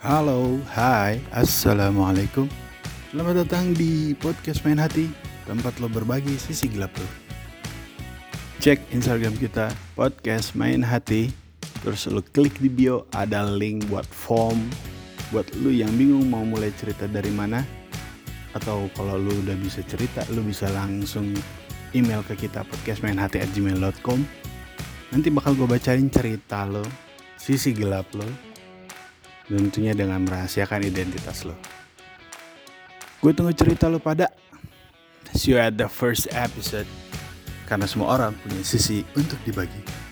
hai, assalamualaikum. Selamat datang di podcast Main Hati, tempat lo berbagi sisi gelap lo. Cek Instagram kita, podcast Main Hati. Terus lo klik di bio, ada link buat form. Buat lo yang bingung mau mulai cerita dari mana. Atau kalau lo udah bisa cerita, lo bisa langsung email ke kita podcastmainhati@gmail.com. Nanti bakal gue bacain cerita lo, sisi gelap lo, tentunya dengan merahasiakan identitas lo. Gue tunggu cerita lo pada. See you at the first episode. Karena semua orang punya sisi untuk dibagi